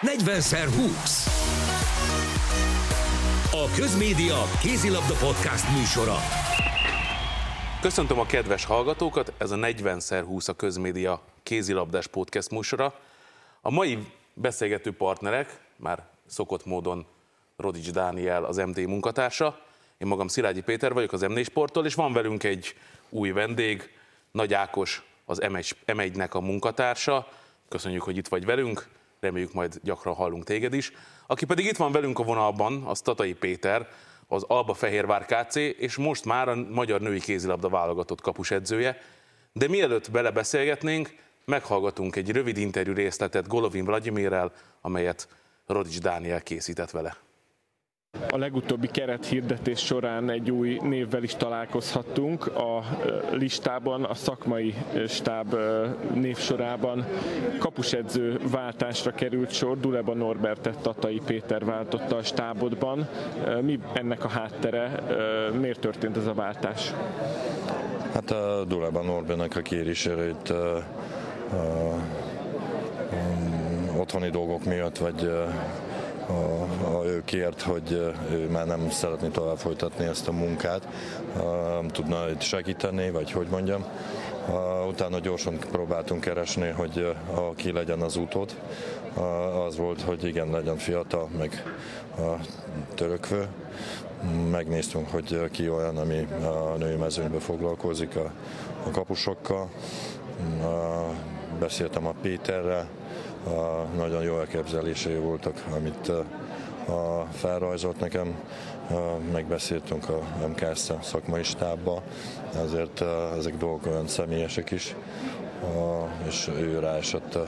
40x20. A Közmédia Kézilabda Podcast műsora. Köszöntöm a kedves hallgatókat, ez a 40x20 a Közmédia Kézilabdás Podcast műsora. A mai beszélgető partnerek, már szokott módon Rodics Dániel, az MD munkatársa, én magam Szilágyi Péter vagyok az M4 Sporttól, és van velünk egy új vendég, Nagy Ákos, az M1, nek a munkatársa. Köszönjük, hogy itt vagy velünk, reméljük majd gyakran hallunk téged is. Aki pedig itt van velünk a vonalban, az Tatai Péter, az Alba Fehérvár KC, és most már a magyar női kézilabda válogatott kapusedzője. De mielőtt belebeszélgetnénk, meghallgatunk egy rövid interjú részletet Golovin Vladimirrel, amelyet Rodics Dániel készített vele. A legutóbbi kerethirdetés során egy új névvel is találkozhattunk. A listában, a szakmai stáb névsorában kapusedző váltásra került sor. Duleba Norbertet Tatai Péter váltotta a stábodban. Mi ennek a háttere? Miért történt ez a váltás? Hát a Duleba Norbertnek a kérésére otthoni dolgok miatt, vagy a, a ő kért, hogy ő már nem szeretné tovább folytatni ezt a munkát, nem tudna itt segíteni, vagy hogy mondjam. Utána gyorsan próbáltunk keresni, hogy ki legyen az utód. Az volt, hogy igen, legyen fiatal, meg törökvő. Megnéztünk, hogy ki olyan, ami a női mezőnybe foglalkozik a, a kapusokkal. Beszéltem a Péterrel, nagyon jó elképzelései voltak, amit felrajzolt nekem, megbeszéltünk a MKS szakmai stábba, ezért ezek dolgok olyan személyesek is, és ő ráesett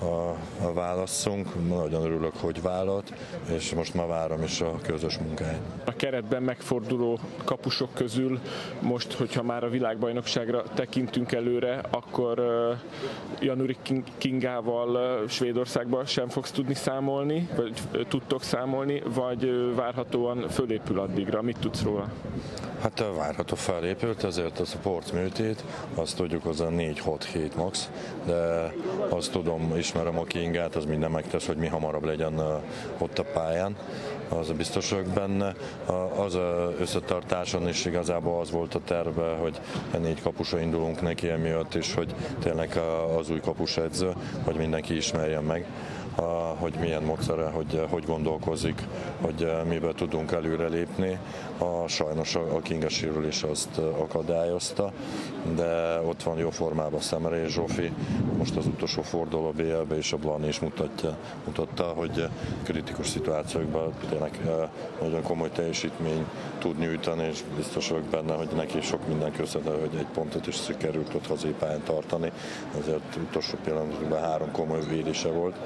a, a válaszunk. Nagyon örülök, hogy vállalt, és most már várom is a közös munkáját. A keretben megforduló kapusok közül most, hogyha már a világbajnokságra tekintünk előre, akkor Januri Kingával Svédországban sem fogsz tudni számolni, vagy tudtok számolni, vagy várhatóan fölépül addigra. Mit tudsz róla? Hát várható felépült, ezért a sportműtét, azt tudjuk hozzá 4-6-7 max, de azt tudom, ismerem a Kingát, az minden megtesz, hogy mi hamarabb legyen ott a pályán, az biztos vagyok benne. Az összetartáson is igazából az volt a terve, hogy négy kapusra indulunk neki emiatt is, hogy tényleg az új kapus edző, hogy mindenki ismerjen meg hogy milyen módszere, hogy hogy gondolkozik, hogy eh, miben tudunk előrelépni. A, sajnos a Kinga sérülés azt eh, akadályozta, de ott van jó formában Szemere és Zsófi. Most az utolsó forduló BL-be és a Blani is mutatja, mutatta, hogy kritikus szituációkban tényleg eh, nagyon komoly teljesítmény tud nyújtani, és biztos vagyok benne, hogy neki sok minden köszönhető, hogy egy pontot is sikerült ott hazépályán tartani. Ezért utolsó pillanatban három komoly védése volt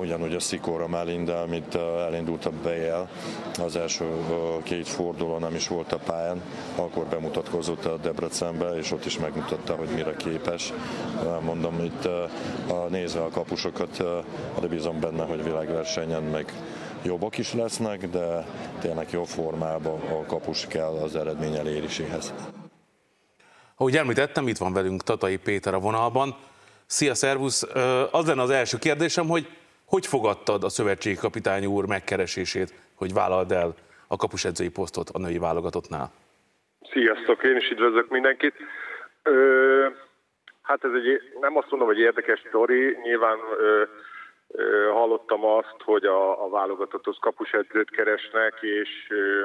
ugyanúgy a Szikóra Melinda, amit elindult a Bejel, az első két forduló nem is volt a pályán, akkor bemutatkozott a Debrecenbe, és ott is megmutatta, hogy mire képes. Mondom, itt a nézve a kapusokat, de bízom benne, hogy világversenyen meg jobbak is lesznek, de tényleg jó formában a kapus kell az eredmény eléréséhez. Ahogy említettem, itt van velünk Tatai Péter a vonalban. Szia, szervusz! Az lenne az első kérdésem, hogy hogy fogadtad a szövetségi kapitány úr megkeresését, hogy vállald el a kapusedzői posztot a női válogatottnál? Sziasztok, én is üdvözlök mindenkit. Ö, hát ez egy, nem azt mondom, hogy érdekes sztori, nyilván ö, ö, hallottam azt, hogy a, a válogatotthoz kapusedzőt keresnek, és ö,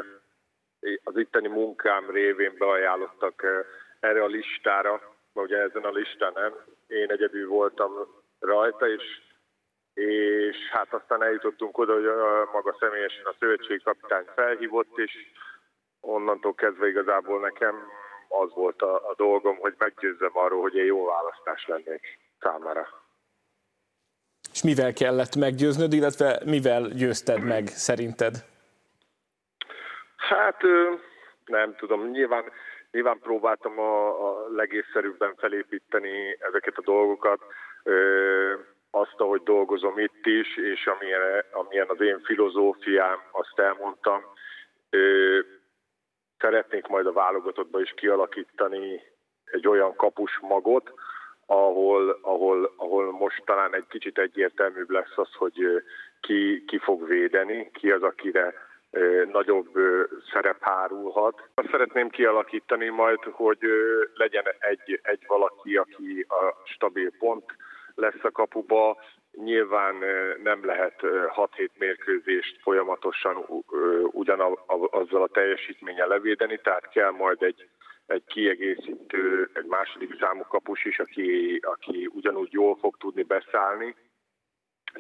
az itteni munkám révén beajánlottak erre a listára, ugye ezen a listán nem, én egyedül voltam rajta, és és hát aztán eljutottunk oda, hogy maga személyesen a szövetségkapitány felhívott, és onnantól kezdve igazából nekem az volt a, a dolgom, hogy meggyőzzem arról, hogy én jó választás lennék számára. És mivel kellett meggyőznöd, illetve mivel győzted meg szerinted? Hát nem tudom, nyilván, nyilván próbáltam a, a legészszerűbben felépíteni ezeket a dolgokat azt, ahogy dolgozom itt is, és amilyen, amilyen az én filozófiám, azt elmondtam. Szeretnék majd a válogatottba is kialakítani egy olyan kapus magot, ahol, ahol, ahol most talán egy kicsit egyértelműbb lesz az, hogy ki, ki fog védeni, ki az, akire nagyobb szerep hárulhat. Azt szeretném kialakítani majd, hogy legyen egy, egy valaki, aki a stabil pont lesz a kapuba. Nyilván nem lehet 6-7 mérkőzést folyamatosan ugyanazzal a teljesítménnyel levédeni, tehát kell majd egy, egy kiegészítő, egy második számú kapus is, aki, aki ugyanúgy jól fog tudni beszállni,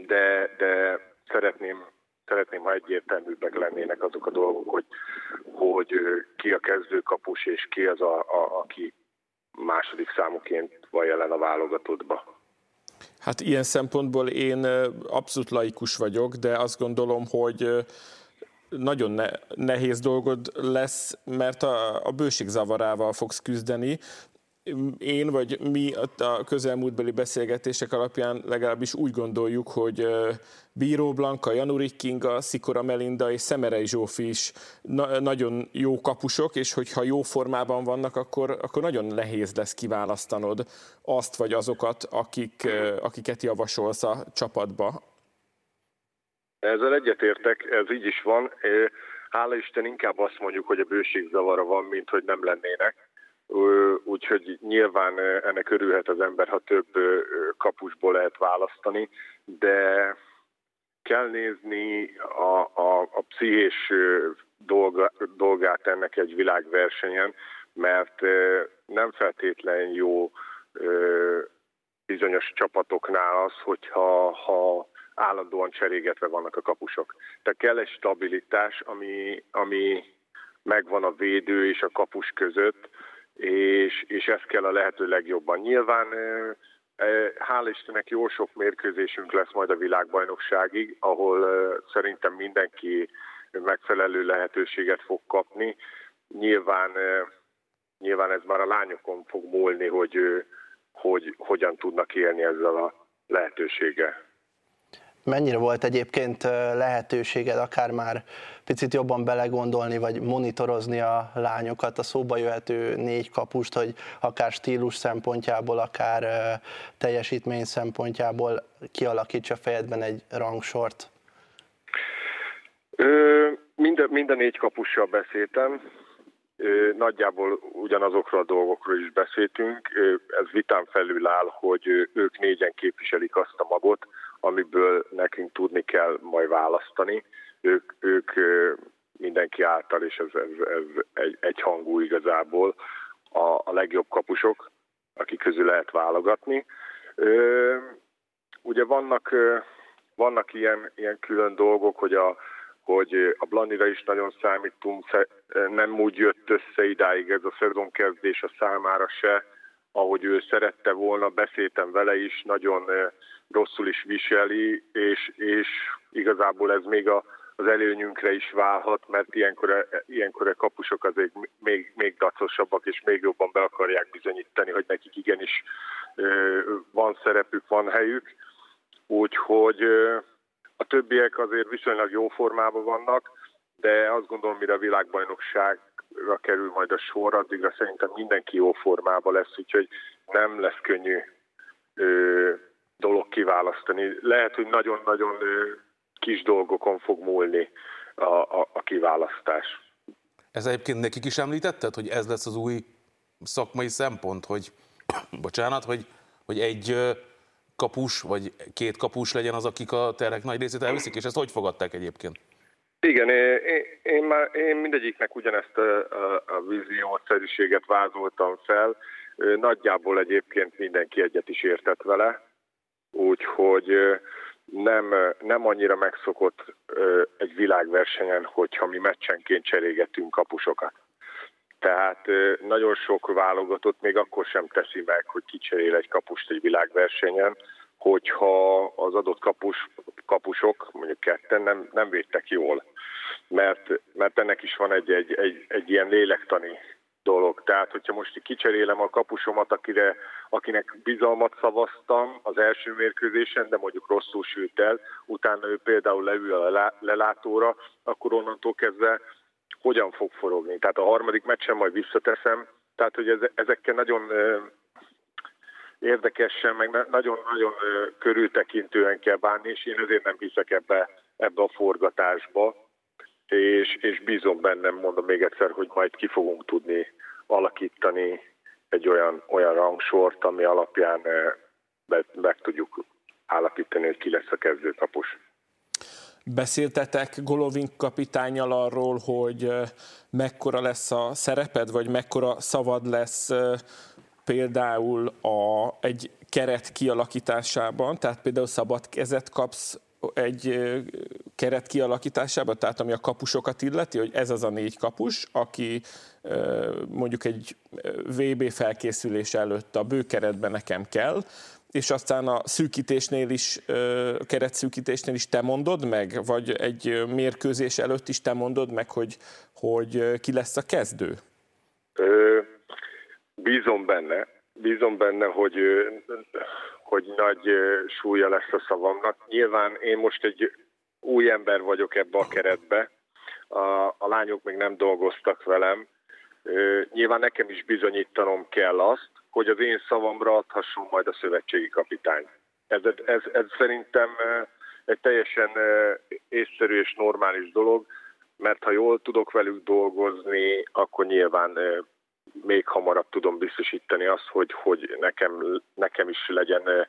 de, de szeretném szeretném, ha egyértelműbbek lennének azok a dolgok, hogy, hogy ki a kezdőkapus, és ki az, a, a, aki második számuként van jelen a válogatottba. Hát ilyen szempontból én abszolút laikus vagyok, de azt gondolom, hogy nagyon ne, nehéz dolgod lesz, mert a, a bőség zavarával fogsz küzdeni, én vagy mi a közelmúltbeli beszélgetések alapján legalábbis úgy gondoljuk, hogy Bíró Blanka, Janurik Kinga, Szikora Melinda és Szemerei Zsófi is na- nagyon jó kapusok, és hogyha jó formában vannak, akkor, akkor nagyon nehéz lesz kiválasztanod azt vagy azokat, akik, akiket javasolsz a csapatba. Ezzel egyetértek, ez így is van. Hála Isten inkább azt mondjuk, hogy a bőségzavara van, mint hogy nem lennének úgyhogy nyilván ennek örülhet az ember, ha több kapusból lehet választani, de kell nézni a, a, a pszichés dolga, dolgát ennek egy világversenyen, mert nem feltétlen jó bizonyos csapatoknál az, hogyha ha állandóan cserégetve vannak a kapusok. Tehát kell egy stabilitás, ami, ami megvan a védő és a kapus között, és, és ezt kell a lehető legjobban. Nyilván hál' Istennek jó sok mérkőzésünk lesz majd a világbajnokságig, ahol szerintem mindenki megfelelő lehetőséget fog kapni. Nyilván, nyilván ez már a lányokon fog múlni, hogy, hogy hogyan tudnak élni ezzel a lehetőséggel. Mennyire volt egyébként lehetőséged akár már picit jobban belegondolni, vagy monitorozni a lányokat, a szóba jöhető négy kapust, hogy akár stílus szempontjából, akár teljesítmény szempontjából kialakítsa fejedben egy rangsort? Ö, mind, mind a négy kapussal beszéltem, nagyjából ugyanazokról a dolgokról is beszéltünk. Ez vitán felül áll, hogy ők négyen képviselik azt a magot, amiből nekünk tudni kell majd választani. Ők, ők mindenki által, és ez, ez, ez egy, hangú igazából a, a legjobb kapusok, akik közül lehet válogatni. Ö, ugye vannak, vannak ilyen, ilyen külön dolgok, hogy a, hogy a Blanira is nagyon számítunk, nem úgy jött össze idáig ez a szezonkezdés a számára se, ahogy ő szerette volna, beszéltem vele is, nagyon rosszul is viseli, és, és igazából ez még a, az előnyünkre is válhat, mert ilyenkor, ilyenkor a kapusok azért még, még dacosabbak, és még jobban be akarják bizonyítani, hogy nekik igenis van szerepük, van helyük. Úgyhogy a többiek azért viszonylag jó formában vannak, de azt gondolom, mire a világbajnokságra kerül majd a sor, addigra szerintem mindenki jó formában lesz, úgyhogy nem lesz könnyű dolog kiválasztani. Lehet, hogy nagyon-nagyon kis dolgokon fog múlni a, a, a kiválasztás. Ez egyébként nekik is említetted, hogy ez lesz az új szakmai szempont, hogy, bocsánat, hogy, hogy egy kapus, vagy két kapus legyen az, akik a terek nagy részét elviszik, és ezt hogy fogadták egyébként? Igen, én, én, már, én mindegyiknek ugyanezt a, a, a víziószerűséget vázoltam fel. Nagyjából egyébként mindenki egyet is értett vele úgyhogy nem, nem annyira megszokott egy világversenyen, hogyha mi meccsenként cserégetünk kapusokat. Tehát nagyon sok válogatott még akkor sem teszi meg, hogy kicserél egy kapust egy világversenyen, hogyha az adott kapus, kapusok, mondjuk ketten nem, nem védtek jól. Mert, mert ennek is van egy, egy, egy, egy ilyen lélektani dolog. Tehát, hogyha most kicserélem a kapusomat, akire, akinek bizalmat szavaztam az első mérkőzésen, de mondjuk rosszul sült el, utána ő például leül a lelátóra, akkor onnantól kezdve hogyan fog forogni. Tehát a harmadik meccsen majd visszateszem, tehát hogy ezekkel nagyon érdekesen, meg nagyon-nagyon körültekintően kell bánni, és én ezért nem hiszek ebbe, ebbe a forgatásba, és, és bízom bennem, mondom még egyszer, hogy majd ki fogunk tudni alakítani egy olyan, olyan rangsort, ami alapján meg, meg tudjuk állapítani, hogy ki lesz a kezdőkapus. Beszéltetek Golovin kapitányjal arról, hogy mekkora lesz a szereped, vagy mekkora szavad lesz például a, egy keret kialakításában, tehát például szabad kezet kapsz egy keret kialakításában, tehát ami a kapusokat illeti, hogy ez az a négy kapus, aki mondjuk egy VB felkészülés előtt a bőkeretben nekem kell, és aztán a szűkítésnél is, keretszűkítésnél is te mondod meg, vagy egy mérkőzés előtt is te mondod meg, hogy, hogy ki lesz a kezdő? Ö, bízom benne, bízom benne, hogy, hogy nagy súlya lesz a szavamnak. Nyilván én most egy új ember vagyok ebbe a keretbe, a, a lányok még nem dolgoztak velem. Nyilván nekem is bizonyítanom kell azt, hogy az én szavamra adhasson majd a szövetségi kapitány. Ez, ez, ez szerintem egy teljesen észszerű és normális dolog, mert ha jól tudok velük dolgozni, akkor nyilván még hamarabb tudom biztosítani azt, hogy, hogy nekem, nekem is legyen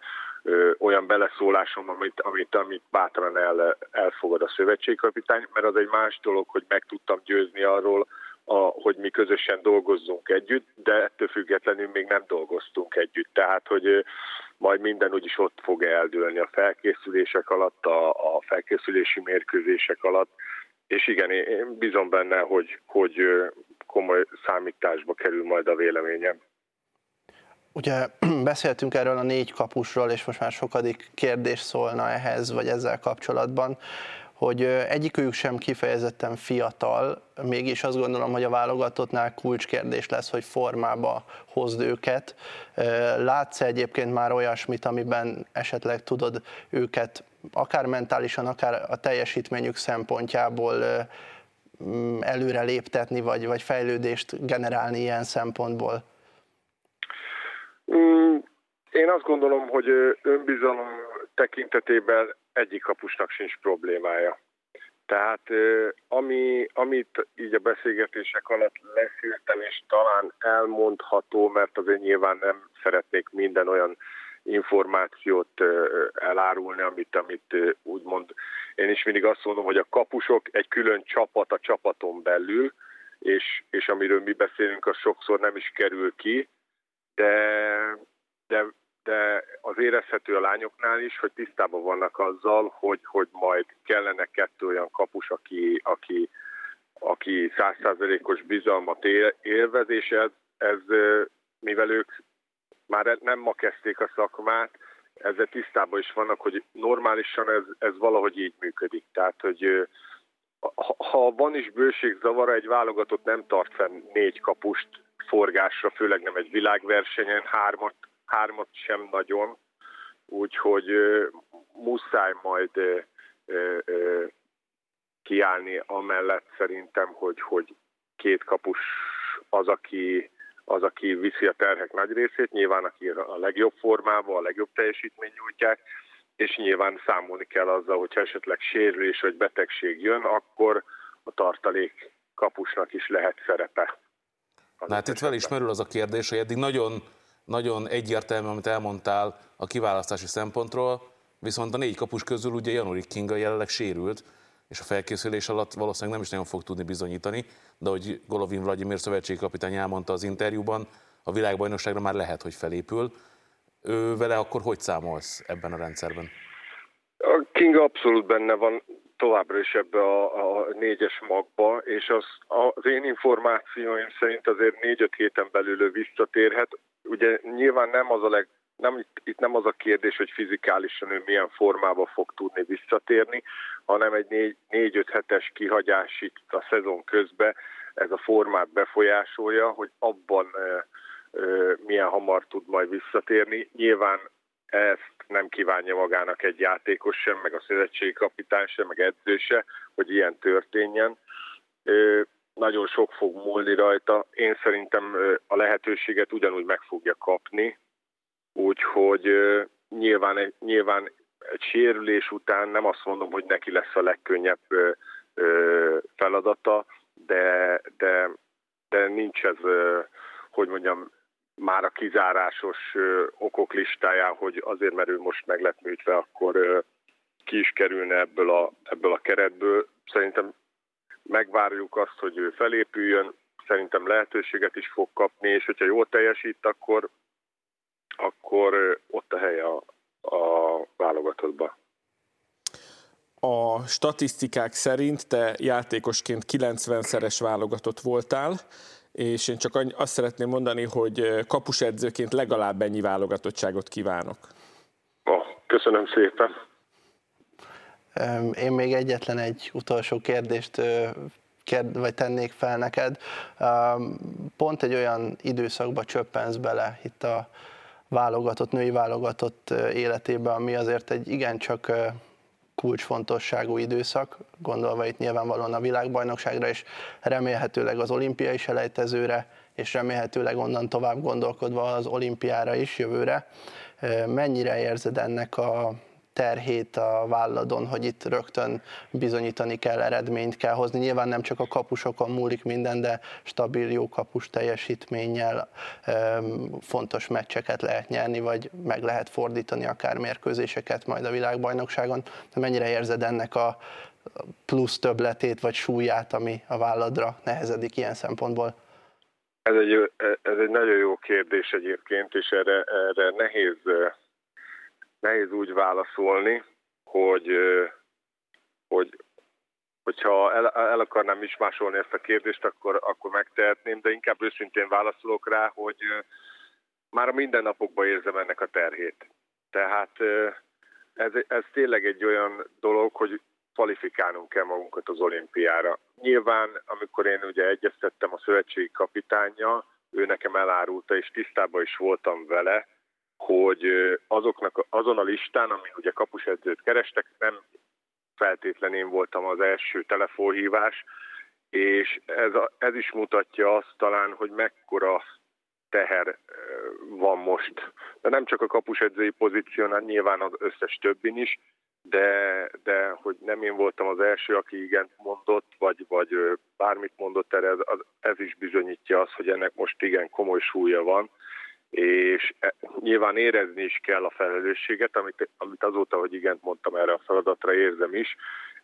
olyan beleszólásom, amit, amit, amit bátran el, elfogad a szövetségkapitány, mert az egy más dolog, hogy meg tudtam győzni arról, a, hogy mi közösen dolgozzunk együtt, de ettől függetlenül még nem dolgoztunk együtt. Tehát, hogy majd minden úgyis ott fog eldőlni a felkészülések alatt, a, a felkészülési mérkőzések alatt, és igen, én bízom benne, hogy, hogy komoly számításba kerül majd a véleményem. Ugye beszéltünk erről a négy kapusról, és most már sokadik kérdés szólna ehhez, vagy ezzel kapcsolatban hogy egyikőjük sem kifejezetten fiatal, mégis azt gondolom, hogy a válogatottnál kulcskérdés lesz, hogy formába hozd őket. Látsz egyébként már olyasmit, amiben esetleg tudod őket akár mentálisan, akár a teljesítményük szempontjából előre léptetni, vagy, vagy fejlődést generálni ilyen szempontból? Mm, én azt gondolom, hogy önbizalom tekintetében egyik kapusnak sincs problémája. Tehát ami, amit így a beszélgetések alatt leszűrtem, és talán elmondható, mert azért nyilván nem szeretnék minden olyan információt elárulni, amit, amit úgymond én is mindig azt mondom, hogy a kapusok egy külön csapat a csapaton belül, és, és amiről mi beszélünk, az sokszor nem is kerül ki, de, de de az érezhető a lányoknál is, hogy tisztában vannak azzal, hogy, hogy majd kellene kettő olyan kapus, aki, aki, aki százszázalékos bizalmat élvez, és ez, ez, mivel ők már nem ma kezdték a szakmát, ezzel tisztában is vannak, hogy normálisan ez, ez valahogy így működik. Tehát, hogy ha van is bőségzavara, egy válogatott nem tart fenn négy kapust forgásra, főleg nem egy világversenyen, hármat hármat sem nagyon, úgyhogy muszáj majd kiállni amellett szerintem, hogy, hogy két kapus az, aki, az, aki viszi a terhek nagy részét, nyilván aki a legjobb formában, a legjobb teljesítmény nyújtják, és nyilván számolni kell azzal, hogyha esetleg sérülés vagy betegség jön, akkor a tartalék kapusnak is lehet szerepe. Na hát itt felismerül az a kérdés, hogy eddig nagyon nagyon egyértelmű, amit elmondtál a kiválasztási szempontról, viszont a négy kapus közül ugye Januri Kinga jelenleg sérült, és a felkészülés alatt valószínűleg nem is nagyon fog tudni bizonyítani, de hogy Golovin Vladimir szövetségi kapitány elmondta az interjúban, a világbajnokságra már lehet, hogy felépül. Ő vele akkor hogy számolsz ebben a rendszerben? A Kinga abszolút benne van továbbra is ebbe a, a négyes magba, és az, az én információim szerint azért négy-öt héten belül ő visszatérhet. Ugye nyilván nem az a leg, nem, itt, nem az a kérdés, hogy fizikálisan ő milyen formába fog tudni visszatérni, hanem egy négy-öt hetes kihagyás itt a szezon közben ez a formát befolyásolja, hogy abban e, e, milyen hamar tud majd visszatérni. Nyilván ezt nem kívánja magának egy játékos sem, meg a szövetségi kapitány sem, meg edző se, hogy ilyen történjen. Nagyon sok fog múlni rajta. Én szerintem a lehetőséget ugyanúgy meg fogja kapni, úgyhogy nyilván, nyilván egy sérülés után nem azt mondom, hogy neki lesz a legkönnyebb feladata, de, de, de nincs ez, hogy mondjam, már a kizárásos okok listáján, hogy azért, mert ő most meg lett műtve, akkor ki is kerülne ebből a, ebből a keretből. Szerintem megvárjuk azt, hogy ő felépüljön, szerintem lehetőséget is fog kapni, és hogyha jól teljesít, akkor, akkor ott a helye a, a válogatottban. A statisztikák szerint te játékosként 90-szeres válogatott voltál, és én csak azt szeretném mondani, hogy kapusedzőként legalább ennyi válogatottságot kívánok. Oh, köszönöm szépen. Én még egyetlen egy utolsó kérdést kérd, vagy tennék fel neked. Pont egy olyan időszakba csöppensz bele itt a válogatott, női válogatott életébe, ami azért egy igencsak kulcsfontosságú időszak, gondolva itt nyilvánvalóan a világbajnokságra, és remélhetőleg az olimpiai selejtezőre, és remélhetőleg onnan tovább gondolkodva az olimpiára is jövőre. Mennyire érzed ennek a terhét a válladon, hogy itt rögtön bizonyítani kell, eredményt kell hozni. Nyilván nem csak a kapusokon múlik minden, de stabil, jó kapus teljesítménnyel fontos meccseket lehet nyerni, vagy meg lehet fordítani akár mérkőzéseket majd a világbajnokságon. De mennyire érzed ennek a plusz többletét vagy súlyát, ami a válladra nehezedik ilyen szempontból? Ez egy, ez egy nagyon jó kérdés egyébként, és erre, erre nehéz nehéz úgy válaszolni, hogy, hogy hogyha el, el akarnám is másolni ezt a kérdést, akkor, akkor megtehetném, de inkább őszintén válaszolok rá, hogy már a mindennapokban érzem ennek a terhét. Tehát ez, ez tényleg egy olyan dolog, hogy kvalifikálnunk kell magunkat az olimpiára. Nyilván, amikor én ugye egyeztettem a szövetségi kapitánya, ő nekem elárulta, és tisztában is voltam vele, hogy azoknak, azon a listán, ami ugye kapusedzőt kerestek, nem feltétlenül én voltam az első telefonhívás, és ez, a, ez is mutatja azt talán, hogy mekkora teher van most. De nem csak a kapusedzői pozíción, nyilván az összes többin is, de, de hogy nem én voltam az első, aki igent mondott, vagy, vagy bármit mondott erre, ez, ez is bizonyítja azt, hogy ennek most igen komoly súlya van, és e, nyilván érezni is kell a felelősséget, amit, amit azóta, hogy igent mondtam erre a feladatra, érzem is,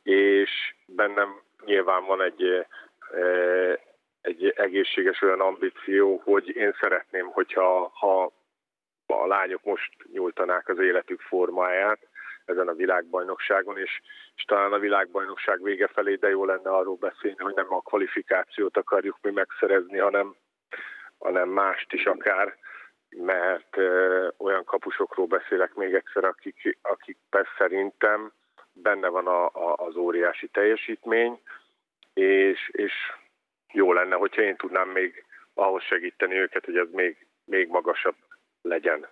és bennem nyilván van egy, e, egy egészséges olyan ambíció, hogy én szeretném, hogyha ha a lányok most nyújtanák az életük formáját ezen a világbajnokságon, és, és talán a világbajnokság vége felé, de jó lenne arról beszélni, hogy nem a kvalifikációt akarjuk mi megszerezni, hanem, hanem mást is akár mert olyan kapusokról beszélek még egyszer, akik, akik persze szerintem benne van a, a, az óriási teljesítmény, és, és jó lenne, hogyha én tudnám még ahhoz segíteni őket, hogy ez még, még magasabb legyen.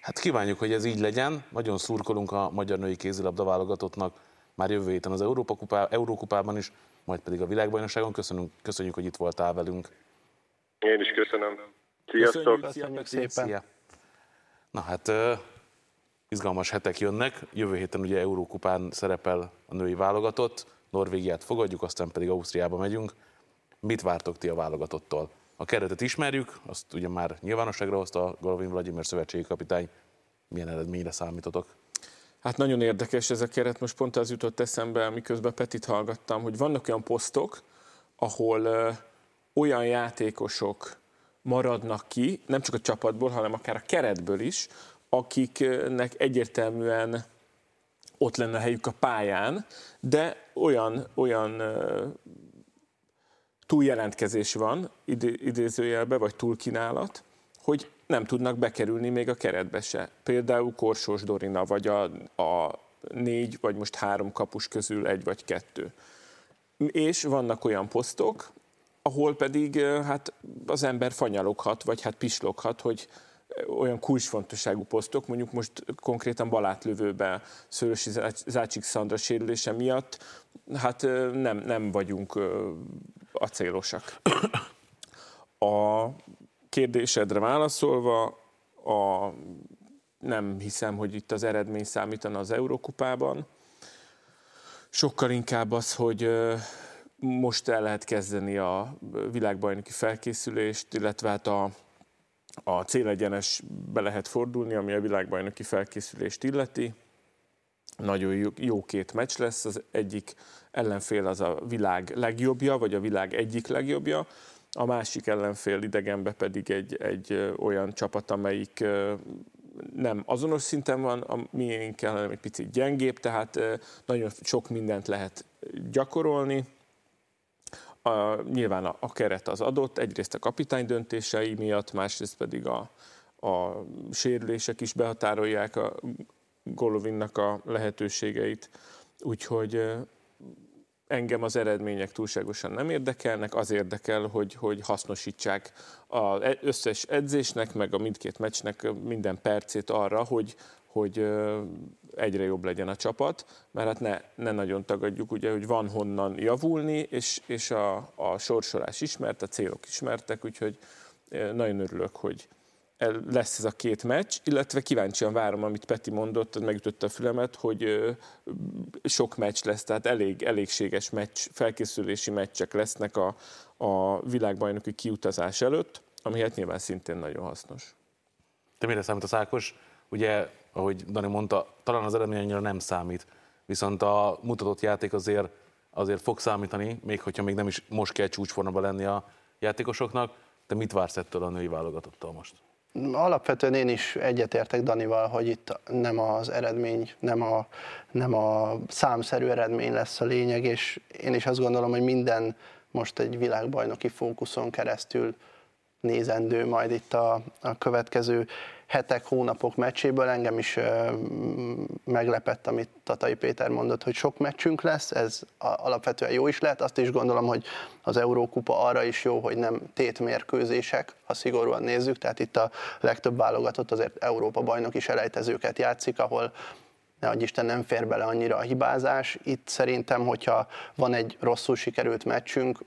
Hát kívánjuk, hogy ez így legyen. Nagyon szurkolunk a magyar női kézilabda válogatottnak már jövő héten az Európa Kupá, Eurókupában is, majd pedig a világbajnokságon. Köszönjük, köszönjük, hogy itt voltál velünk. Én is köszönöm. Sziasztok! Köszönjük, Köszönjük szépen! Szia. Na hát izgalmas hetek jönnek. Jövő héten ugye Eurókupán szerepel a női válogatott, Norvégiát fogadjuk, aztán pedig Ausztriába megyünk. Mit vártok ti a válogatottól? A keretet ismerjük, azt ugye már nyilvánosságra hozta a Golovin Vladimir szövetségi kapitány. Milyen eredményre számítotok? Hát nagyon érdekes ez a keret, most pont az jutott eszembe, miközben Petit hallgattam, hogy vannak olyan posztok, ahol ö, olyan játékosok maradnak ki, nem csak a csapatból, hanem akár a keretből is, akiknek egyértelműen ott lenne a helyük a pályán, de olyan, olyan túljelentkezés van, idézőjelbe, vagy túlkínálat, hogy nem tudnak bekerülni még a keretbe se. Például Korsós Dorina, vagy a, a négy, vagy most három kapus közül egy vagy kettő. És vannak olyan posztok, ahol pedig hát az ember fanyaloghat, vagy hát pisloghat, hogy olyan kulcsfontosságú posztok, mondjuk most konkrétan balátlövőben Szörösi Zácsik Szandra sérülése miatt, hát nem, nem vagyunk acélosak. A kérdésedre válaszolva, a, nem hiszem, hogy itt az eredmény számítana az Eurókupában. Sokkal inkább az, hogy most el lehet kezdeni a világbajnoki felkészülést, illetve hát a, a célegyenesbe lehet fordulni, ami a világbajnoki felkészülést illeti. Nagyon jó, jó két meccs lesz, az egyik ellenfél az a világ legjobbja, vagy a világ egyik legjobbja, a másik ellenfél idegenbe pedig egy, egy olyan csapat, amelyik nem azonos szinten van a miénkkel, hanem egy picit gyengébb, tehát nagyon sok mindent lehet gyakorolni. A, nyilván a, a keret az adott, egyrészt a kapitány döntései miatt, másrészt pedig a, a sérülések is behatárolják a Golovinnak a lehetőségeit. Úgyhogy engem az eredmények túlságosan nem érdekelnek, az érdekel, hogy, hogy hasznosítsák az e- összes edzésnek, meg a mindkét meccsnek minden percét arra, hogy, hogy egyre jobb legyen a csapat, mert hát ne, ne nagyon tagadjuk, ugye, hogy van honnan javulni, és, és a, a sorsolás ismert, a célok ismertek, úgyhogy nagyon örülök, hogy, lesz ez a két meccs, illetve kíváncsian várom, amit Peti mondott, megütötte a fülemet, hogy sok meccs lesz, tehát elég, elégséges meccs, felkészülési meccsek lesznek a, a világbajnoki kiutazás előtt, ami hát nyilván szintén nagyon hasznos. Te mire számít a Ákos? Ugye, ahogy Dani mondta, talán az eredmény annyira nem számít, viszont a mutatott játék azért, azért fog számítani, még hogyha még nem is most kell csúcsformában lenni a játékosoknak. Te mit vársz ettől a női válogatottal most? Alapvetően én is egyetértek Danival, hogy itt nem az eredmény, nem a, nem a számszerű eredmény lesz a lényeg, és én is azt gondolom, hogy minden most egy világbajnoki fókuszon keresztül nézendő majd itt a, a következő hetek, hónapok meccséből. Engem is meglepett, amit Tatai Péter mondott, hogy sok meccsünk lesz, ez alapvetően jó is lehet. Azt is gondolom, hogy az Eurókupa arra is jó, hogy nem tétmérkőzések, ha szigorúan nézzük, tehát itt a legtöbb válogatott azért Európa bajnok is elejtezőket játszik, ahol ne Isten nem fér bele annyira a hibázás. Itt szerintem, hogyha van egy rosszul sikerült meccsünk,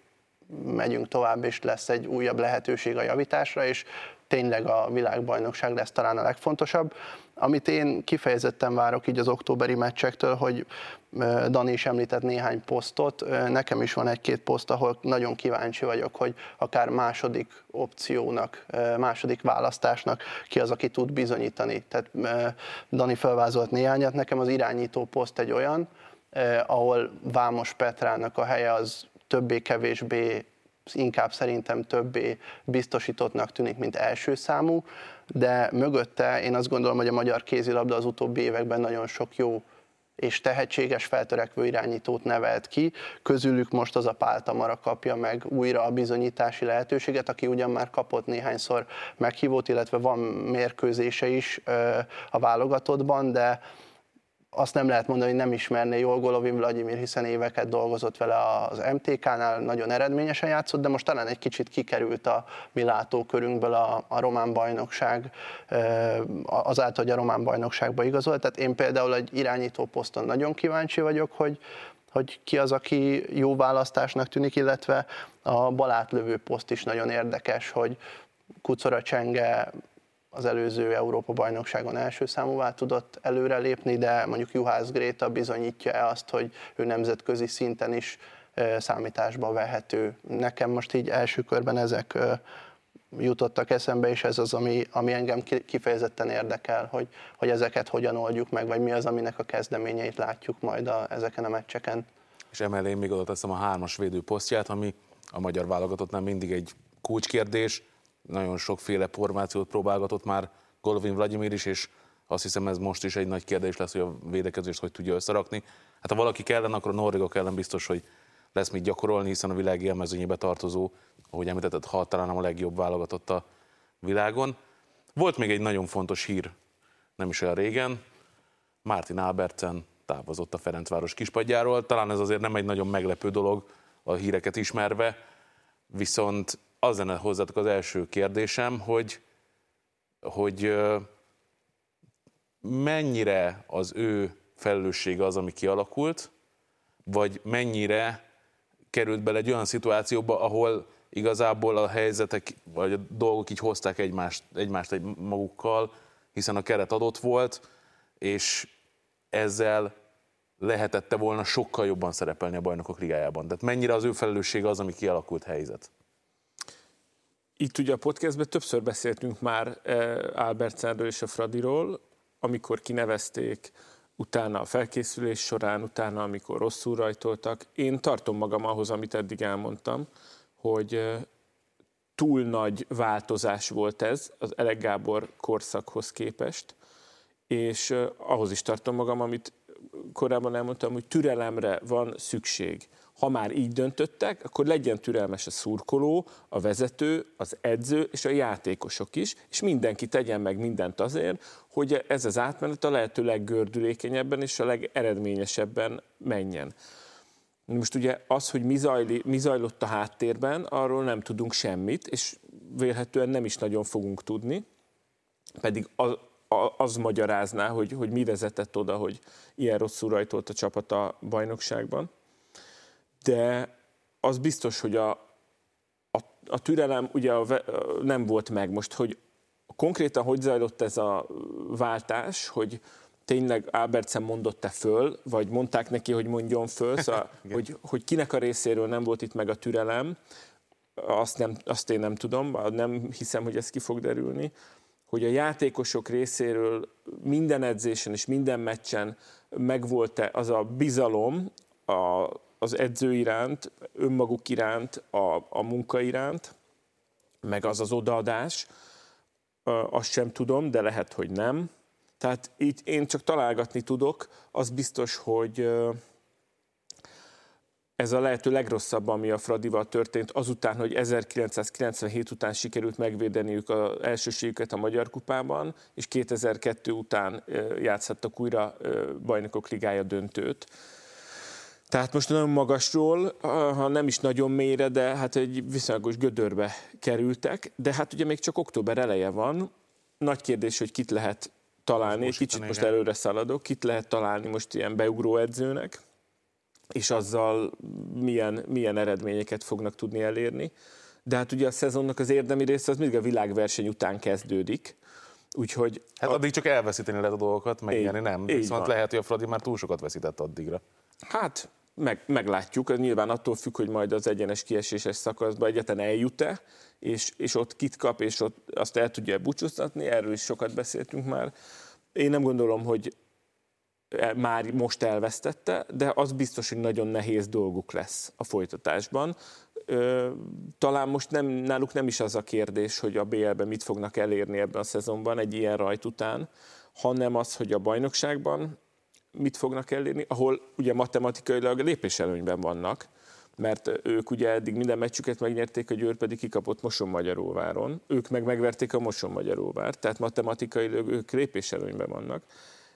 megyünk tovább, és lesz egy újabb lehetőség a javításra, és tényleg a világbajnokság lesz talán a legfontosabb. Amit én kifejezetten várok így az októberi meccsektől, hogy Dani is említett néhány posztot, nekem is van egy-két poszt, ahol nagyon kíváncsi vagyok, hogy akár második opciónak, második választásnak ki az, aki tud bizonyítani. Tehát Dani felvázolt néhányat, nekem az irányító poszt egy olyan, ahol Vámos Petrának a helye az többé-kevésbé inkább szerintem többé biztosítottnak tűnik, mint első számú, de mögötte én azt gondolom, hogy a magyar kézilabda az utóbbi években nagyon sok jó és tehetséges feltörekvő irányítót nevelt ki. Közülük most az a Pál Tamara kapja meg újra a bizonyítási lehetőséget, aki ugyan már kapott néhányszor meghívót, illetve van mérkőzése is a válogatottban, de azt nem lehet mondani, hogy nem ismerné jól Golovin Vladimir, hiszen éveket dolgozott vele az MTK-nál, nagyon eredményesen játszott, de most talán egy kicsit kikerült a mi látókörünkből a, a román bajnokság, azáltal, hogy a román bajnokságba igazolt. Tehát én például egy irányító poszton nagyon kíváncsi vagyok, hogy, hogy ki az, aki jó választásnak tűnik, illetve a balátlövő poszt is nagyon érdekes, hogy Kucora Csenge az előző Európa-bajnokságon első számúvá tudott előrelépni, de mondjuk Juhász Gréta bizonyítja-e azt, hogy ő nemzetközi szinten is számításba vehető. Nekem most így első körben ezek jutottak eszembe, és ez az, ami, ami engem kifejezetten érdekel, hogy, hogy ezeket hogyan oldjuk meg, vagy mi az, aminek a kezdeményeit látjuk majd a, ezeken a meccseken. És emellé még oda teszem a hármas védőposztját, ami a magyar válogatottnál mindig egy kulcskérdés, nagyon sokféle formációt próbálgatott már Golovin Vladimir is, és azt hiszem ez most is egy nagy kérdés lesz, hogy a védekezést hogy tudja összerakni. Hát ha valaki kellene, akkor a norvégok ellen biztos, hogy lesz mit gyakorolni, hiszen a világ élmezőnyébe tartozó, ahogy említetted, ha talán a legjobb válogatott a világon. Volt még egy nagyon fontos hír, nem is olyan régen, Martin Albertsen távozott a Ferencváros kispadjáról. Talán ez azért nem egy nagyon meglepő dolog a híreket ismerve, viszont az lenne hozzátok az első kérdésem, hogy, hogy mennyire az ő felelőssége az, ami kialakult, vagy mennyire került bele egy olyan szituációba, ahol igazából a helyzetek, vagy a dolgok így hozták egymást, egymást egy magukkal, hiszen a keret adott volt, és ezzel lehetette volna sokkal jobban szerepelni a bajnokok ligájában. Tehát mennyire az ő felelőssége az, ami kialakult helyzet? Itt ugye a podcastben többször beszéltünk már eh, Albertsenről és a Fradiról, amikor kinevezték, utána a felkészülés során, utána amikor rosszul rajtoltak. Én tartom magam ahhoz, amit eddig elmondtam, hogy eh, túl nagy változás volt ez az Elek Gábor korszakhoz képest, és eh, ahhoz is tartom magam, amit korábban elmondtam, hogy türelemre van szükség. Ha már így döntöttek, akkor legyen türelmes a szurkoló, a vezető, az edző és a játékosok is, és mindenki tegyen meg mindent azért, hogy ez az átmenet a lehető leggördülékenyebben és a legeredményesebben menjen. Most ugye az, hogy mi, zajli, mi zajlott a háttérben, arról nem tudunk semmit, és vélhetően nem is nagyon fogunk tudni, pedig az, az magyarázná, hogy, hogy mi vezetett oda, hogy ilyen rosszul rajtolt a csapat a bajnokságban. De az biztos, hogy a, a, a türelem ugye a, nem volt meg. Most, hogy konkrétan hogy zajlott ez a váltás, hogy tényleg Albertsen mondott-e föl, vagy mondták neki, hogy mondjon föl, szóval, hogy, hogy kinek a részéről nem volt itt meg a türelem, azt, nem, azt én nem tudom, nem hiszem, hogy ez ki fog derülni hogy a játékosok részéről minden edzésen és minden meccsen megvolt-e az a bizalom a, az edző iránt, önmaguk iránt, a, a munka iránt, meg az az odaadás, azt sem tudom, de lehet, hogy nem. Tehát itt én csak találgatni tudok, az biztos, hogy ez a lehető legrosszabb, ami a Fradival történt, azután, hogy 1997 után sikerült megvédeniük az elsőségüket a Magyar Kupában, és 2002 után játszhattak újra bajnokok ligája döntőt. Tehát most nagyon magasról, ha nem is nagyon mélyre, de hát egy viszonylagos gödörbe kerültek, de hát ugye még csak október eleje van. Nagy kérdés, hogy kit lehet találni, most kicsit most előre szaladok, kit lehet találni most ilyen beugró edzőnek, és azzal milyen, milyen eredményeket fognak tudni elérni. De hát ugye a szezonnak az érdemi része az mindig a világverseny után kezdődik, Úgyhogy... Hát a... addig csak elveszíteni lehet a dolgokat, megnyerni nem. Így Viszont van. lehet, hogy a Fradi már túl sokat veszített addigra. Hát, meg, meglátjuk. Ez nyilván attól függ, hogy majd az egyenes kieséses szakaszba egyetlen eljut-e, és, és ott kit kap, és ott azt el tudja búcsúztatni. Erről is sokat beszéltünk már. Én nem gondolom, hogy E, már most elvesztette, de az biztos, hogy nagyon nehéz dolguk lesz a folytatásban. Talán most nem, náluk nem is az a kérdés, hogy a BL-ben mit fognak elérni ebben a szezonban egy ilyen rajt után, hanem az, hogy a bajnokságban mit fognak elérni, ahol ugye matematikailag lépéselőnyben vannak, mert ők ugye eddig minden meccsüket megnyerték, a Győr pedig kikapott Moson Magyaróváron, ők meg megverték a Moson Magyaróvárt, tehát matematikailag ők lépéselőnyben vannak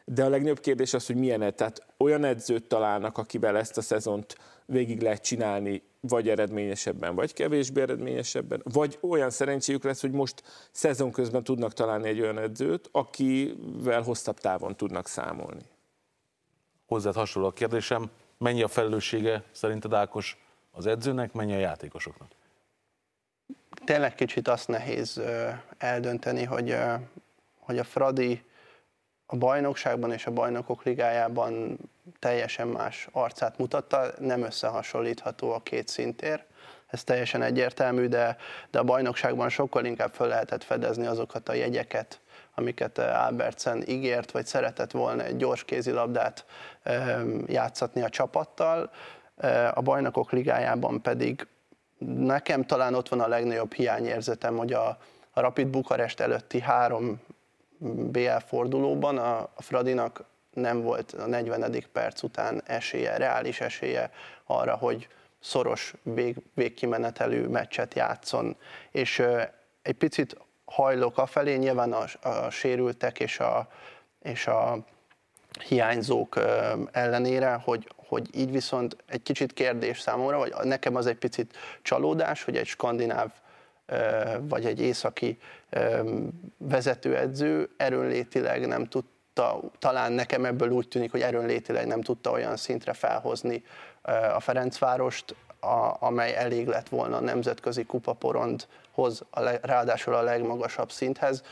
de a legnagyobb kérdés az, hogy milyen, tehát olyan edzőt találnak, akivel ezt a szezont végig lehet csinálni, vagy eredményesebben, vagy kevésbé eredményesebben, vagy olyan szerencséjük lesz, hogy most szezon közben tudnak találni egy olyan edzőt, akivel hosszabb távon tudnak számolni. Hozzád hasonló a kérdésem, mennyi a felelőssége szerinted Ákos az edzőnek, mennyi a játékosoknak? Tényleg kicsit azt nehéz eldönteni, hogy, hogy a Fradi a bajnokságban és a bajnokok ligájában teljesen más arcát mutatta, nem összehasonlítható a két szintér. Ez teljesen egyértelmű, de, de a bajnokságban sokkal inkább fel lehetett fedezni azokat a jegyeket, amiket Albertsen ígért, vagy szeretett volna egy gyors kézilabdát játszatni a csapattal. A bajnokok ligájában pedig nekem talán ott van a legnagyobb hiányérzetem, hogy a, a Rapid Bukarest előtti három BL fordulóban a, a Fradinak nem volt a 40. perc után esélye, reális esélye arra, hogy szoros vég, végkimenetelő meccset játszon. És egy picit hajlok afelé, nyilván a, a sérültek és a, és a hiányzók ellenére, hogy, hogy így viszont egy kicsit kérdés számomra, vagy nekem az egy picit csalódás, hogy egy skandináv vagy egy északi vezetőedző erőnlétileg nem tudta, talán nekem ebből úgy tűnik, hogy erőnlétileg nem tudta olyan szintre felhozni a Ferencvárost, a, amely elég lett volna a nemzetközi kupaporondhoz, a le, ráadásul a legmagasabb szinthez.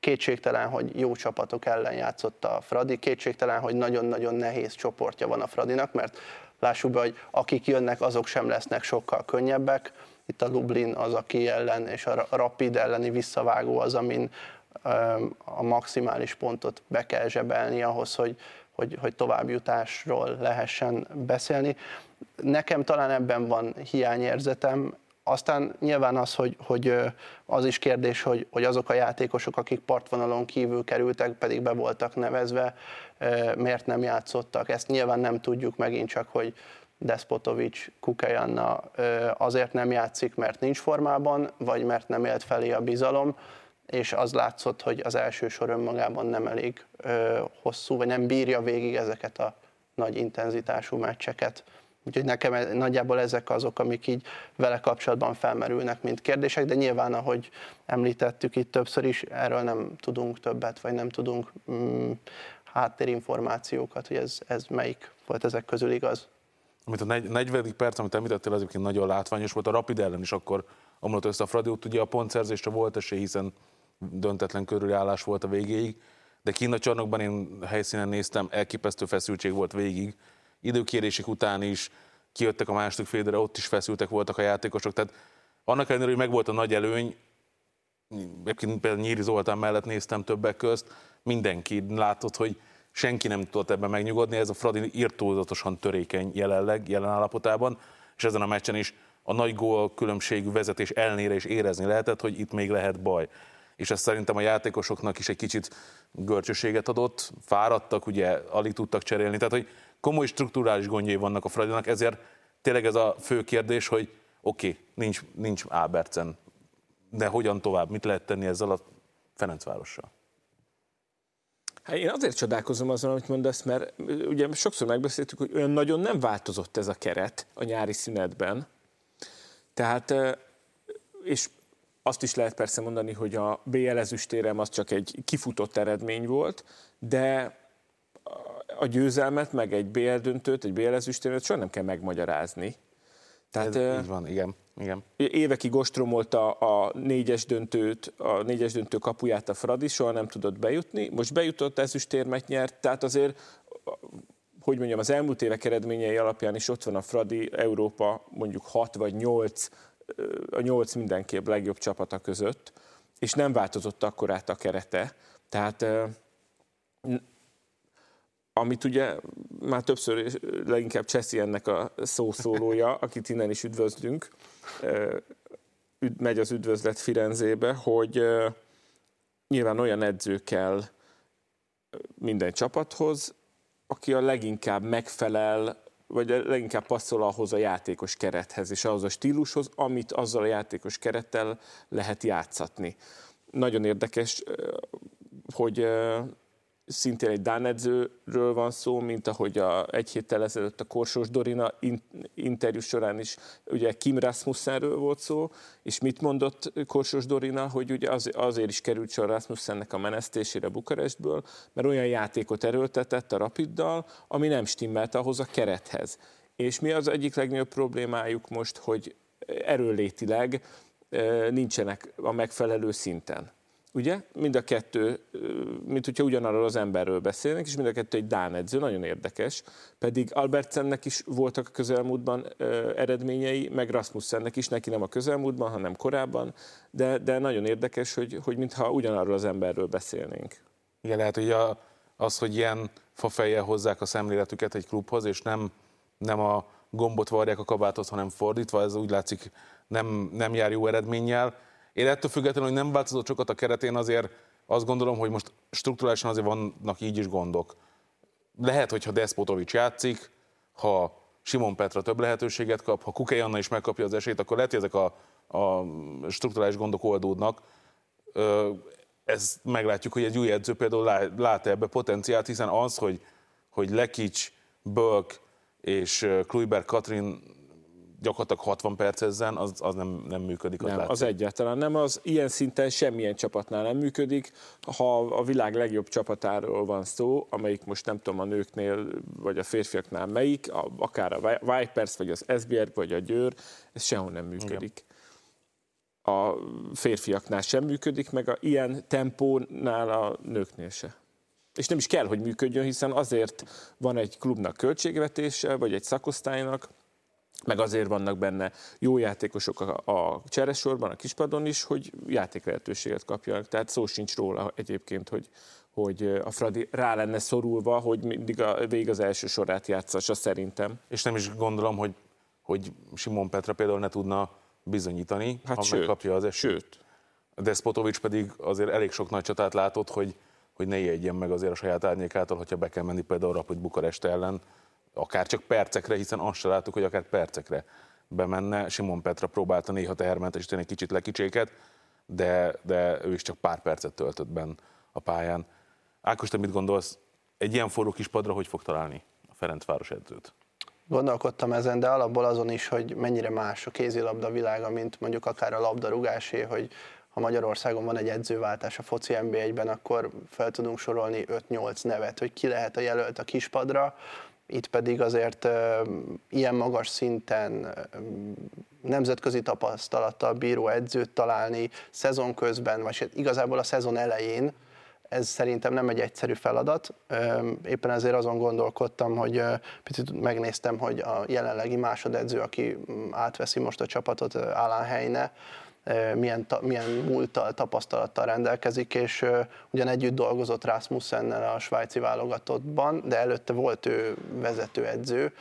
Kétségtelen, hogy jó csapatok ellen játszott a Fradi, kétségtelen, hogy nagyon-nagyon nehéz csoportja van a Fradinak, mert lássuk be, hogy akik jönnek, azok sem lesznek sokkal könnyebbek. Itt a Lublin az, aki ellen, és a Rapid elleni visszavágó az, amin a maximális pontot be kell zsebelni ahhoz, hogy, hogy, hogy továbbjutásról lehessen beszélni. Nekem talán ebben van hiányérzetem, aztán nyilván az, hogy, hogy az is kérdés, hogy, hogy azok a játékosok, akik partvonalon kívül kerültek, pedig be voltak nevezve, miért nem játszottak. Ezt nyilván nem tudjuk megint csak, hogy Despotovics, Kukajanna azért nem játszik, mert nincs formában, vagy mert nem élt felé a bizalom, és az látszott, hogy az első sor önmagában nem elég hosszú, vagy nem bírja végig ezeket a nagy intenzitású meccseket. Úgyhogy nekem e, nagyjából ezek azok, amik így vele kapcsolatban felmerülnek, mint kérdések, de nyilván, ahogy említettük itt többször is, erről nem tudunk többet, vagy nem tudunk mm, háttérinformációkat, hogy ez, ez melyik volt ezek közül igaz. Amit a 40. perc, amit említettél, az egyébként nagyon látványos volt. A Rapid ellen is akkor omlott össze a Fradi, ugye a pontszerzésre volt esély, hiszen döntetlen körülállás volt a végéig, de Kína csarnokban én helyszínen néztem, elképesztő feszültség volt végig, időkérések után is kijöttek a második félre, ott is feszültek voltak a játékosok, tehát annak ellenére, hogy megvolt a nagy előny, például Nyíri Zoltán mellett néztem többek közt, mindenki látott, hogy senki nem tudott ebben megnyugodni, ez a Fradi írtózatosan törékeny jelenleg, jelen állapotában, és ezen a meccsen is a nagy gól különbségű vezetés elnére is érezni lehetett, hogy itt még lehet baj. És ez szerintem a játékosoknak is egy kicsit görcsöséget adott, fáradtak, ugye alig tudtak cserélni, tehát hogy komoly strukturális gondjai vannak a Fradinak, ezért tényleg ez a fő kérdés, hogy oké, okay, nincs, nincs Ábercen, de hogyan tovább, mit lehet tenni ezzel a Ferencvárossal? Hát én azért csodálkozom azon, amit mondasz, mert ugye sokszor megbeszéltük, hogy olyan nagyon nem változott ez a keret a nyári szünetben. Tehát, és azt is lehet persze mondani, hogy a BL ezüstérem az csak egy kifutott eredmény volt, de a győzelmet, meg egy BL döntőt, egy BL ezüstérmet soha nem kell megmagyarázni. Tehát, Ez, így van, igen. igen. Évekig ostromolta a négyes döntőt, a négyes döntő kapuját a Fradi, soha nem tudott bejutni. Most bejutott, ezüstérmet nyert, tehát azért hogy mondjam, az elmúlt évek eredményei alapján is ott van a Fradi Európa mondjuk 6 vagy 8, a 8 mindenképp legjobb csapata között, és nem változott akkorát a kerete. Tehát amit ugye már többször leginkább Cseszi ennek a szószólója, akit innen is üdvözlünk, megy az üdvözlet Firenzébe, hogy nyilván olyan edző kell minden csapathoz, aki a leginkább megfelel, vagy a leginkább passzol ahhoz a játékos kerethez, és ahhoz a stílushoz, amit azzal a játékos kerettel lehet játszatni. Nagyon érdekes, hogy szintén egy Dán edzőről van szó, mint ahogy a, egy héttel ezelőtt a Korsós Dorina interjú során is ugye Kim Rasmussenről volt szó, és mit mondott Korsós Dorina, hogy ugye az, azért is került sor Rasmussennek a menesztésére Bukarestből, mert olyan játékot erőltetett a Rapiddal, ami nem stimmelt ahhoz a kerethez. És mi az egyik legnagyobb problémájuk most, hogy erőlétileg nincsenek a megfelelő szinten. Ugye? Mind a kettő, mint hogyha ugyanarról az emberről beszélnek, és mind a kettő egy Dán edző, nagyon érdekes. Pedig Albertsennek is voltak a közelmúltban eredményei, meg Rasmussennek is, neki nem a közelmúltban, hanem korábban, de, de nagyon érdekes, hogy, hogy mintha ugyanarról az emberről beszélnénk. Igen, lehet, hogy a, az, hogy ilyen fafejjel hozzák a szemléletüket egy klubhoz, és nem, nem a gombot varják a kabáthoz, hanem fordítva, ez úgy látszik nem, nem jár jó eredménnyel én ettől függetlenül, hogy nem változott sokat a keretén, azért azt gondolom, hogy most strukturálisan azért vannak így is gondok. Lehet, hogyha Despotovics játszik, ha Simon Petra több lehetőséget kap, ha Kukei Anna is megkapja az esélyt, akkor lehet, hogy ezek a, a strukturális gondok oldódnak. Ezt meglátjuk, hogy egy új edző például lát ebbe potenciált, hiszen az, hogy, hogy Lekics, Bölk és Kluiber Katrin gyakorlatilag 60 perc ezen, az, az nem, nem működik. Nem, az egyáltalán nem, az ilyen szinten semmilyen csapatnál nem működik. Ha a világ legjobb csapatáról van szó, amelyik most nem tudom a nőknél, vagy a férfiaknál melyik, a, akár a Vipers, vagy az SBR, vagy a Győr, ez sehol nem működik. Igen. A férfiaknál sem működik, meg a ilyen tempónál a nőknél se és nem is kell, hogy működjön, hiszen azért van egy klubnak költségvetése, vagy egy szakosztálynak, meg azért vannak benne jó játékosok a, a cseresorban, a kispadon is, hogy játéklehetőséget kapjanak. Tehát szó sincs róla egyébként, hogy, hogy a Fradi rá lenne szorulva, hogy mindig a, végig az első sorát játszassa szerintem. És nem is gondolom, hogy, hogy Simon Petra például ne tudna bizonyítani, hát ha sőt, megkapja az esélyt. Sőt. Despotovics pedig azért elég sok nagy csatát látott, hogy, hogy ne ijedjen meg azért a saját árnyékától, hogyha be kell menni például Rapid Bukarest ellen, akár csak percekre, hiszen azt se láttuk, hogy akár percekre bemenne. Simon Petra próbálta néha tehermentesíteni egy kicsit lekicséket, de, de ő is csak pár percet töltött benn a pályán. Ákos, te mit gondolsz, egy ilyen forró kis padra hogy fog találni a Ferencváros edzőt? Gondolkodtam ezen, de alapból azon is, hogy mennyire más a kézilabda világa, mint mondjuk akár a labdarúgásé, hogy ha Magyarországon van egy edzőváltás a foci NB1-ben, akkor fel tudunk sorolni 5-8 nevet, hogy ki lehet a jelölt a kispadra, itt pedig azért ilyen magas szinten nemzetközi tapasztalattal bíró edzőt találni szezon közben, vagy igazából a szezon elején, ez szerintem nem egy egyszerű feladat. Éppen ezért azon gondolkodtam, hogy picit megnéztem, hogy a jelenlegi másodedző, aki átveszi most a csapatot, Alan Heine, milyen, milyen múlttal, tapasztalattal rendelkezik, és ugyan együtt dolgozott Rasmussennel a svájci válogatottban, de előtte volt ő vezetőedző,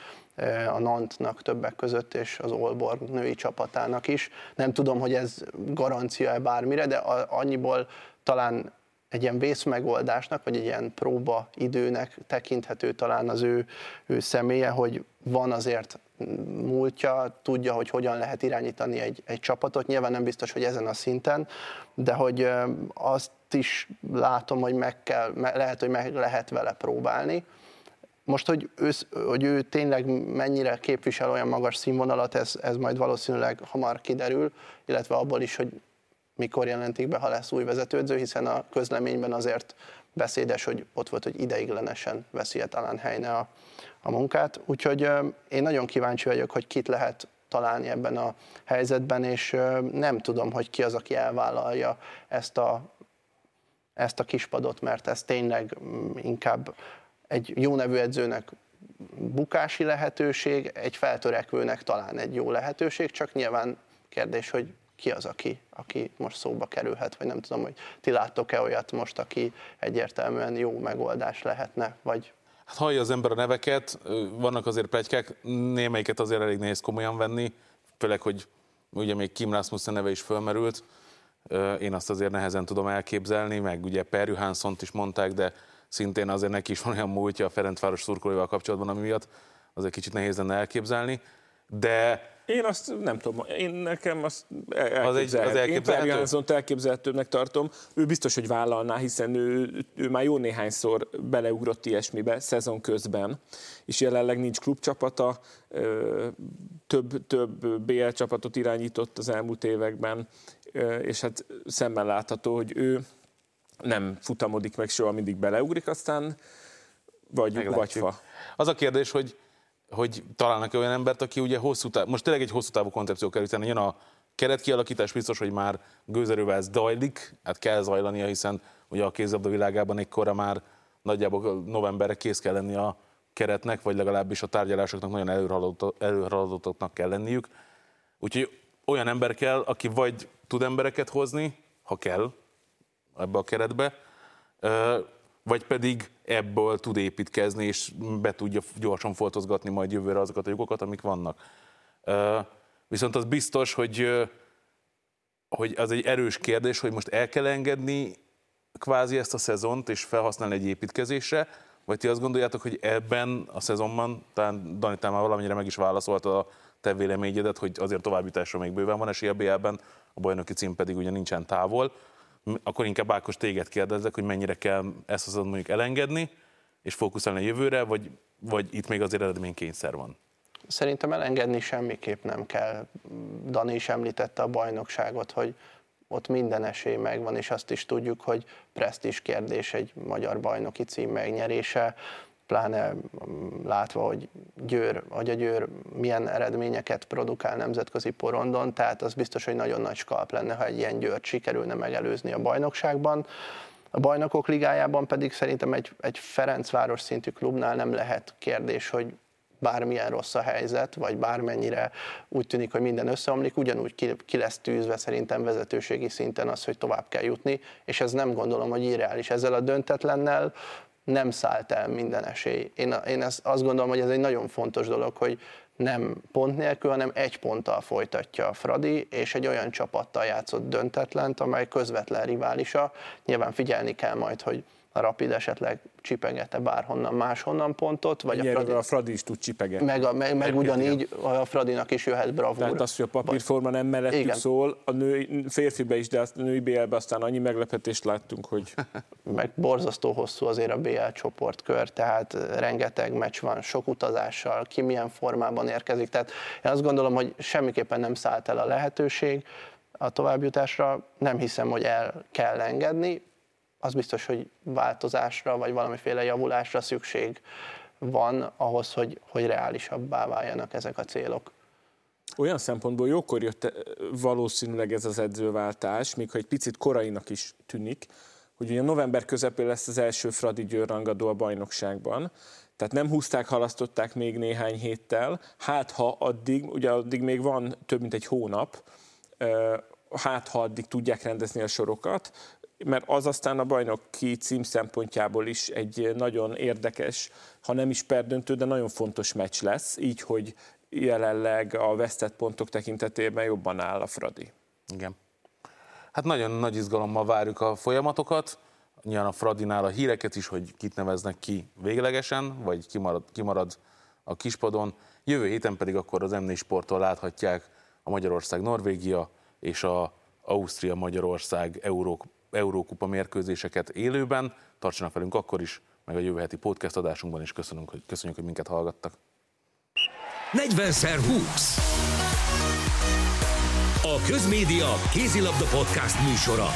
a Nantnak többek között, és az Olborg női csapatának is. Nem tudom, hogy ez garancia-e bármire, de annyiból talán egy ilyen vészmegoldásnak, vagy egy ilyen próba időnek tekinthető talán az ő, ő személye, hogy van azért múltja, tudja, hogy hogyan lehet irányítani egy, egy csapatot. Nyilván nem biztos, hogy ezen a szinten, de hogy azt is látom, hogy meg kell, lehet, hogy meg lehet vele próbálni. Most, hogy ő, hogy ő tényleg mennyire képvisel olyan magas színvonalat, ez, ez majd valószínűleg hamar kiderül, illetve abból is, hogy mikor jelentik be, ha lesz új vezetődző, hiszen a közleményben azért beszédes, hogy ott volt, hogy ideiglenesen veszi talán helyne a, a munkát. Úgyhogy én nagyon kíváncsi vagyok, hogy kit lehet találni ebben a helyzetben, és nem tudom, hogy ki az, aki elvállalja ezt a, ezt a kispadot, mert ez tényleg mm, inkább egy jó nevű edzőnek bukási lehetőség, egy feltörekvőnek talán egy jó lehetőség, csak nyilván kérdés, hogy ki az, aki, aki most szóba kerülhet, vagy nem tudom, hogy ti láttok-e olyat most, aki egyértelműen jó megoldás lehetne, vagy Hát hallja az ember a neveket, vannak azért plegykák, némelyiket azért elég nehéz komolyan venni, főleg, hogy ugye még Kim Rasmussen neve is fölmerült, én azt azért nehezen tudom elképzelni, meg ugye Per Johanssont is mondták, de szintén azért neki is van olyan múltja a Ferencváros szurkolóival kapcsolatban, ami miatt azért kicsit nehéz lenne elképzelni, de én azt nem tudom, én nekem azt az egy, az elképzelhető. Én tartom. Ő biztos, hogy vállalná, hiszen ő, ő már jó néhányszor beleugrott ilyesmibe szezon közben, és jelenleg nincs klubcsapata, több, több BL csapatot irányított az elmúlt években, és hát szemben látható, hogy ő nem futamodik meg soha, mindig beleugrik, aztán vagy, vagy fa. Az a kérdés, hogy hogy találnak olyan embert, aki ugye hosszú táv, most tényleg egy hosszú távú koncepció kell, hiszen jön a keretkialakítás, biztos, hogy már gőzerővel ez zajlik, hát kell zajlania, hiszen ugye a kézabda világában ekkora már nagyjából novemberre kész kell lenni a keretnek, vagy legalábbis a tárgyalásoknak nagyon előrehaladottnak kell lenniük. Úgyhogy olyan ember kell, aki vagy tud embereket hozni, ha kell, ebbe a keretbe, vagy pedig ebből tud építkezni, és be tudja gyorsan foltozgatni majd jövőre azokat a lyukokat, amik vannak. Viszont az biztos, hogy, hogy az egy erős kérdés, hogy most el kell engedni kvázi ezt a szezont, és felhasználni egy építkezésre, vagy ti azt gondoljátok, hogy ebben a szezonban, talán Dani, már valamennyire meg is válaszolta a te véleményedet, hogy azért továbbításra még bőven van esély a BL-ben, a bajnoki cím pedig ugye nincsen távol akkor inkább Ákos téged kérdezzek, hogy mennyire kell ezt az mondjuk elengedni, és fókuszálni a jövőre, vagy, vagy itt még azért eredménykényszer van? szerintem elengedni semmiképp nem kell. Dani is említette a bajnokságot, hogy ott minden esély megvan, és azt is tudjuk, hogy presztis kérdés egy magyar bajnoki cím megnyerése, pláne mm, látva, hogy, Győr, hogy a Győr milyen eredményeket produkál nemzetközi porondon, tehát az biztos, hogy nagyon nagy skalp lenne, ha egy ilyen Győrt sikerülne megelőzni a bajnokságban. A bajnokok ligájában pedig szerintem egy, egy Ferencváros szintű klubnál nem lehet kérdés, hogy bármilyen rossz a helyzet, vagy bármennyire úgy tűnik, hogy minden összeomlik, ugyanúgy ki, ki lesz tűzve szerintem vezetőségi szinten az, hogy tovább kell jutni, és ez nem gondolom, hogy irreális. Ezzel a döntetlennel nem szállt el minden esély. Én, én ezt, azt gondolom, hogy ez egy nagyon fontos dolog, hogy nem pont nélkül, hanem egy ponttal folytatja a Fradi, és egy olyan csapattal játszott döntetlent, amely közvetlen riválisa. Nyilván figyelni kell majd, hogy a Rapid esetleg csipegette bárhonnan máshonnan pontot, vagy a Fradi, a Fradi is tud csipegetni. Meg, a, meg, meg ugyanígy a Fradinak is jöhet bravúr. Tehát az, hogy a papírforma nem mellettük Igen. szól, a nő, férfibe is, de a női BL-be aztán annyi meglepetést láttunk, hogy... meg borzasztó hosszú azért a BL csoportkör, tehát rengeteg meccs van, sok utazással, ki milyen formában érkezik. Tehát én azt gondolom, hogy semmiképpen nem szállt el a lehetőség, a továbbjutásra nem hiszem, hogy el kell engedni, az biztos, hogy változásra vagy valamiféle javulásra szükség van ahhoz, hogy, hogy reálisabbá váljanak ezek a célok. Olyan szempontból jókor jött eh, valószínűleg ez az edzőváltás, még ha egy picit korainak is tűnik, hogy ugye november közepén lesz az első Fradi Győr rangadó a bajnokságban, tehát nem húzták, halasztották még néhány héttel, hát ha addig, ugye addig még van több mint egy hónap, eh, hát ha addig tudják rendezni a sorokat, mert az aztán a bajnoki cím szempontjából is egy nagyon érdekes, ha nem is perdöntő, de nagyon fontos meccs lesz, így, hogy jelenleg a vesztett pontok tekintetében jobban áll a Fradi. Igen. Hát nagyon nagy izgalommal várjuk a folyamatokat, nyilván a Fradinál a híreket is, hogy kit neveznek ki véglegesen, vagy kimarad, kimarad a kispadon. Jövő héten pedig akkor az M4 Sporttól láthatják a Magyarország-Norvégia és a Ausztria-Magyarország Euró Eurókupa mérkőzéseket élőben. Tartsanak velünk akkor is, meg a jövő heti podcast adásunkban is. Köszönünk, hogy, köszönjük, hogy minket hallgattak. 40x20 A Közmédia Kézilabda Podcast műsora.